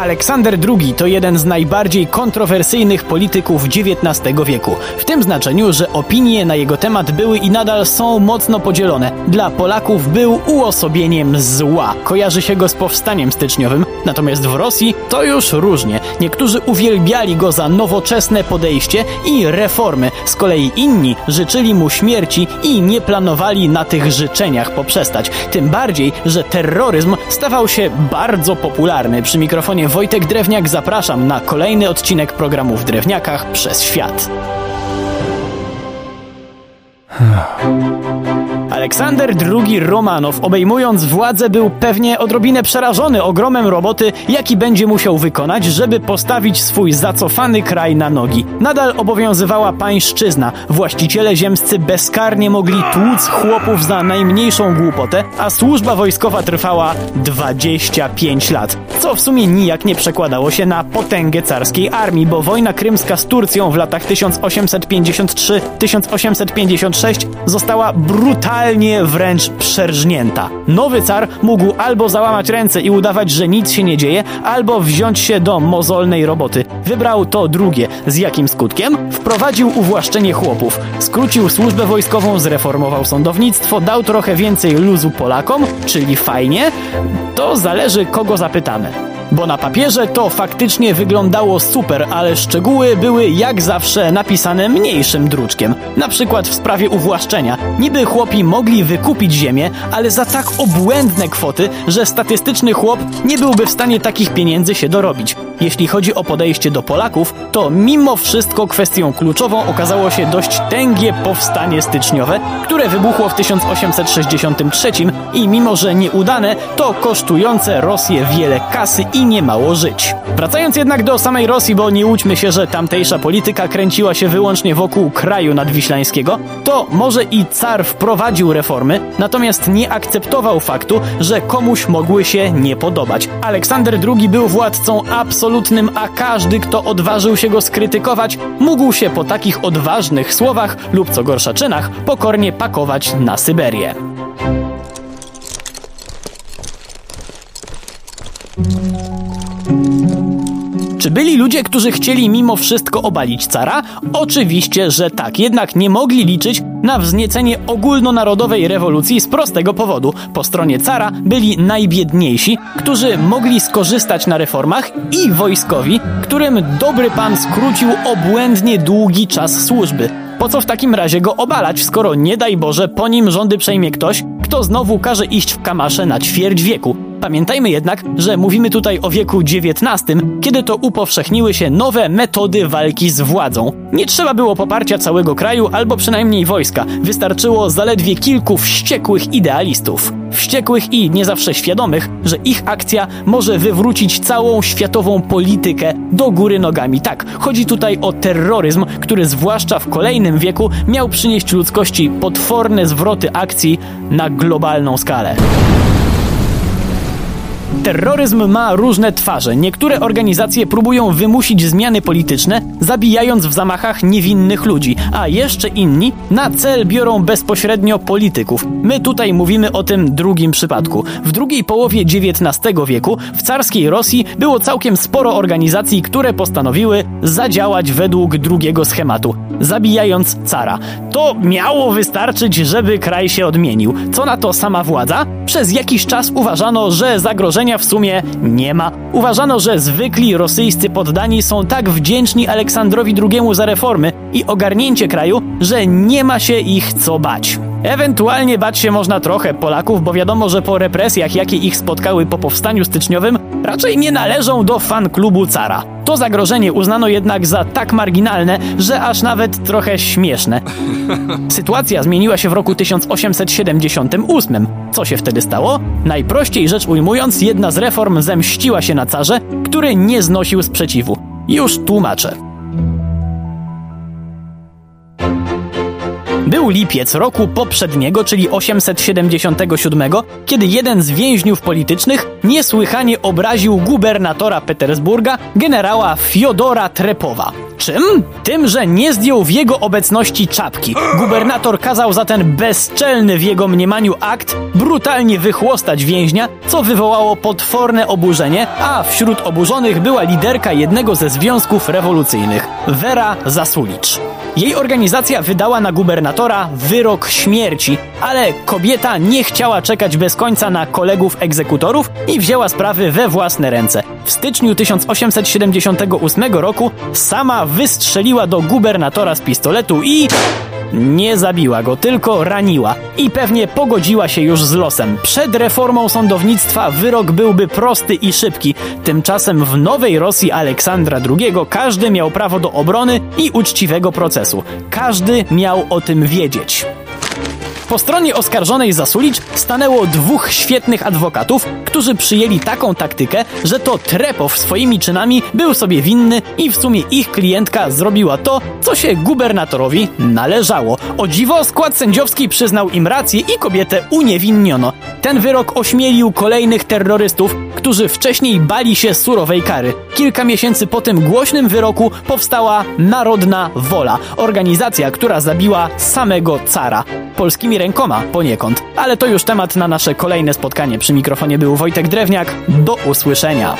Aleksander II to jeden z najbardziej kontrowersyjnych polityków XIX wieku. W tym znaczeniu, że opinie na jego temat były i nadal są mocno podzielone. Dla Polaków był uosobieniem zła. Kojarzy się go z powstaniem styczniowym, natomiast w Rosji to już różnie. Niektórzy uwielbiali go za nowoczesne podejście i reformy, z kolei inni życzyli mu śmierci i nie planowali na tych życzeniach poprzestać. Tym bardziej, że terroryzm stawał się bardzo popularny. Przy mikrofonie Wojtek Drewniak zapraszam na kolejny odcinek programu w Drewniakach przez świat. Aleksander II Romanow, obejmując władzę, był pewnie odrobinę przerażony ogromem roboty, jaki będzie musiał wykonać, żeby postawić swój zacofany kraj na nogi. Nadal obowiązywała pańszczyzna. Właściciele ziemscy bezkarnie mogli tłuc chłopów za najmniejszą głupotę, a służba wojskowa trwała 25 lat. Co w sumie nijak nie przekładało się na potęgę carskiej armii, bo wojna krymska z Turcją w latach 1853-1856 została brutalnie totalnie wręcz przerżnięta. Nowy car mógł albo załamać ręce i udawać, że nic się nie dzieje, albo wziąć się do mozolnej roboty. Wybrał to drugie. Z jakim skutkiem? Wprowadził uwłaszczenie chłopów, skrócił służbę wojskową, zreformował sądownictwo, dał trochę więcej luzu Polakom, czyli fajnie. To zależy kogo zapytamy. Bo na papierze to faktycznie wyglądało super, ale szczegóły były jak zawsze napisane mniejszym druczkiem. Na przykład w sprawie uwłaszczenia. Niby chłopi mogli wykupić ziemię, ale za tak obłędne kwoty, że statystyczny chłop nie byłby w stanie takich pieniędzy się dorobić. Jeśli chodzi o podejście do Polaków, to mimo wszystko kwestią kluczową okazało się dość tęgie powstanie styczniowe, które wybuchło w 1863 i mimo że nieudane, to kosztujące Rosję wiele kasy i nie mało żyć. Wracając jednak do samej Rosji, bo nie łudźmy się, że tamtejsza polityka kręciła się wyłącznie wokół kraju nadwiślańskiego, to może i car wprowadził reformy, natomiast nie akceptował faktu, że komuś mogły się nie podobać. Aleksander II był władcą absolutnym, a każdy, kto odważył się go skrytykować, mógł się po takich odważnych słowach lub co gorsza czynach pokornie pakować na Syberię. Czy byli ludzie, którzy chcieli mimo wszystko obalić cara? Oczywiście, że tak, jednak nie mogli liczyć na wzniecenie ogólnonarodowej rewolucji z prostego powodu. Po stronie cara byli najbiedniejsi, którzy mogli skorzystać na reformach i wojskowi, którym dobry pan skrócił obłędnie długi czas służby. Po co w takim razie go obalać, skoro nie daj Boże po nim rządy przejmie ktoś, kto znowu każe iść w kamasze na ćwierć wieku? Pamiętajmy jednak, że mówimy tutaj o wieku XIX, kiedy to upowszechniły się nowe metody walki z władzą. Nie trzeba było poparcia całego kraju albo przynajmniej wojska, wystarczyło zaledwie kilku wściekłych idealistów. Wściekłych i nie zawsze świadomych, że ich akcja może wywrócić całą światową politykę do góry nogami. Tak, chodzi tutaj o terroryzm, który zwłaszcza w kolejnym wieku miał przynieść ludzkości potworne zwroty akcji na globalną skalę. Terroryzm ma różne twarze. Niektóre organizacje próbują wymusić zmiany polityczne, zabijając w zamachach niewinnych ludzi, a jeszcze inni na cel biorą bezpośrednio polityków. My tutaj mówimy o tym drugim przypadku. W drugiej połowie XIX wieku w carskiej Rosji było całkiem sporo organizacji, które postanowiły zadziałać według drugiego schematu, zabijając cara. To miało wystarczyć, żeby kraj się odmienił. Co na to sama władza? Przez jakiś czas uważano, że zagrożenia w sumie nie ma. Uważano, że zwykli rosyjscy poddani są tak wdzięczni Aleksandrowi II za reformy i ogarnięcie kraju, że nie ma się ich co bać. Ewentualnie bać się można trochę Polaków, bo wiadomo, że po represjach, jakie ich spotkały po powstaniu styczniowym, raczej nie należą do fan klubu cara. To zagrożenie uznano jednak za tak marginalne, że aż nawet trochę śmieszne. Sytuacja zmieniła się w roku 1878. Co się wtedy stało? Najprościej rzecz ujmując, jedna z reform zemściła się na carze, który nie znosił sprzeciwu. Już tłumaczę. Był lipiec roku poprzedniego, czyli 877, kiedy jeden z więźniów politycznych niesłychanie obraził gubernatora Petersburga, generała Fiodora Trepowa. Czym? Tym, że nie zdjął w jego obecności czapki. Gubernator kazał za ten bezczelny w jego mniemaniu akt brutalnie wychłostać więźnia, co wywołało potworne oburzenie, a wśród oburzonych była liderka jednego ze związków rewolucyjnych, Vera Zasulicz. Jej organizacja wydała na gubernatora wyrok śmierci, ale kobieta nie chciała czekać bez końca na kolegów egzekutorów i wzięła sprawy we własne ręce. W styczniu 1878 roku sama wystrzeliła do gubernatora z pistoletu i nie zabiła go, tylko raniła i pewnie pogodziła się już z losem. Przed reformą sądownictwa wyrok byłby prosty i szybki. Tymczasem w nowej Rosji Aleksandra II każdy miał prawo do obrony i uczciwego procesu. Każdy miał o tym wiedzieć. Po stronie oskarżonej Zasulicz stanęło dwóch świetnych adwokatów, którzy przyjęli taką taktykę, że to Trepow swoimi czynami był sobie winny i w sumie ich klientka zrobiła to, co się gubernatorowi należało. O dziwo skład sędziowski przyznał im rację i kobietę uniewinniono. Ten wyrok ośmielił kolejnych terrorystów, którzy wcześniej bali się surowej kary. Kilka miesięcy po tym głośnym wyroku powstała Narodna Wola, organizacja, która zabiła samego cara. Polskimi rękoma poniekąd. Ale to już temat na nasze kolejne spotkanie. Przy mikrofonie był Wojtek Drewniak. Do usłyszenia.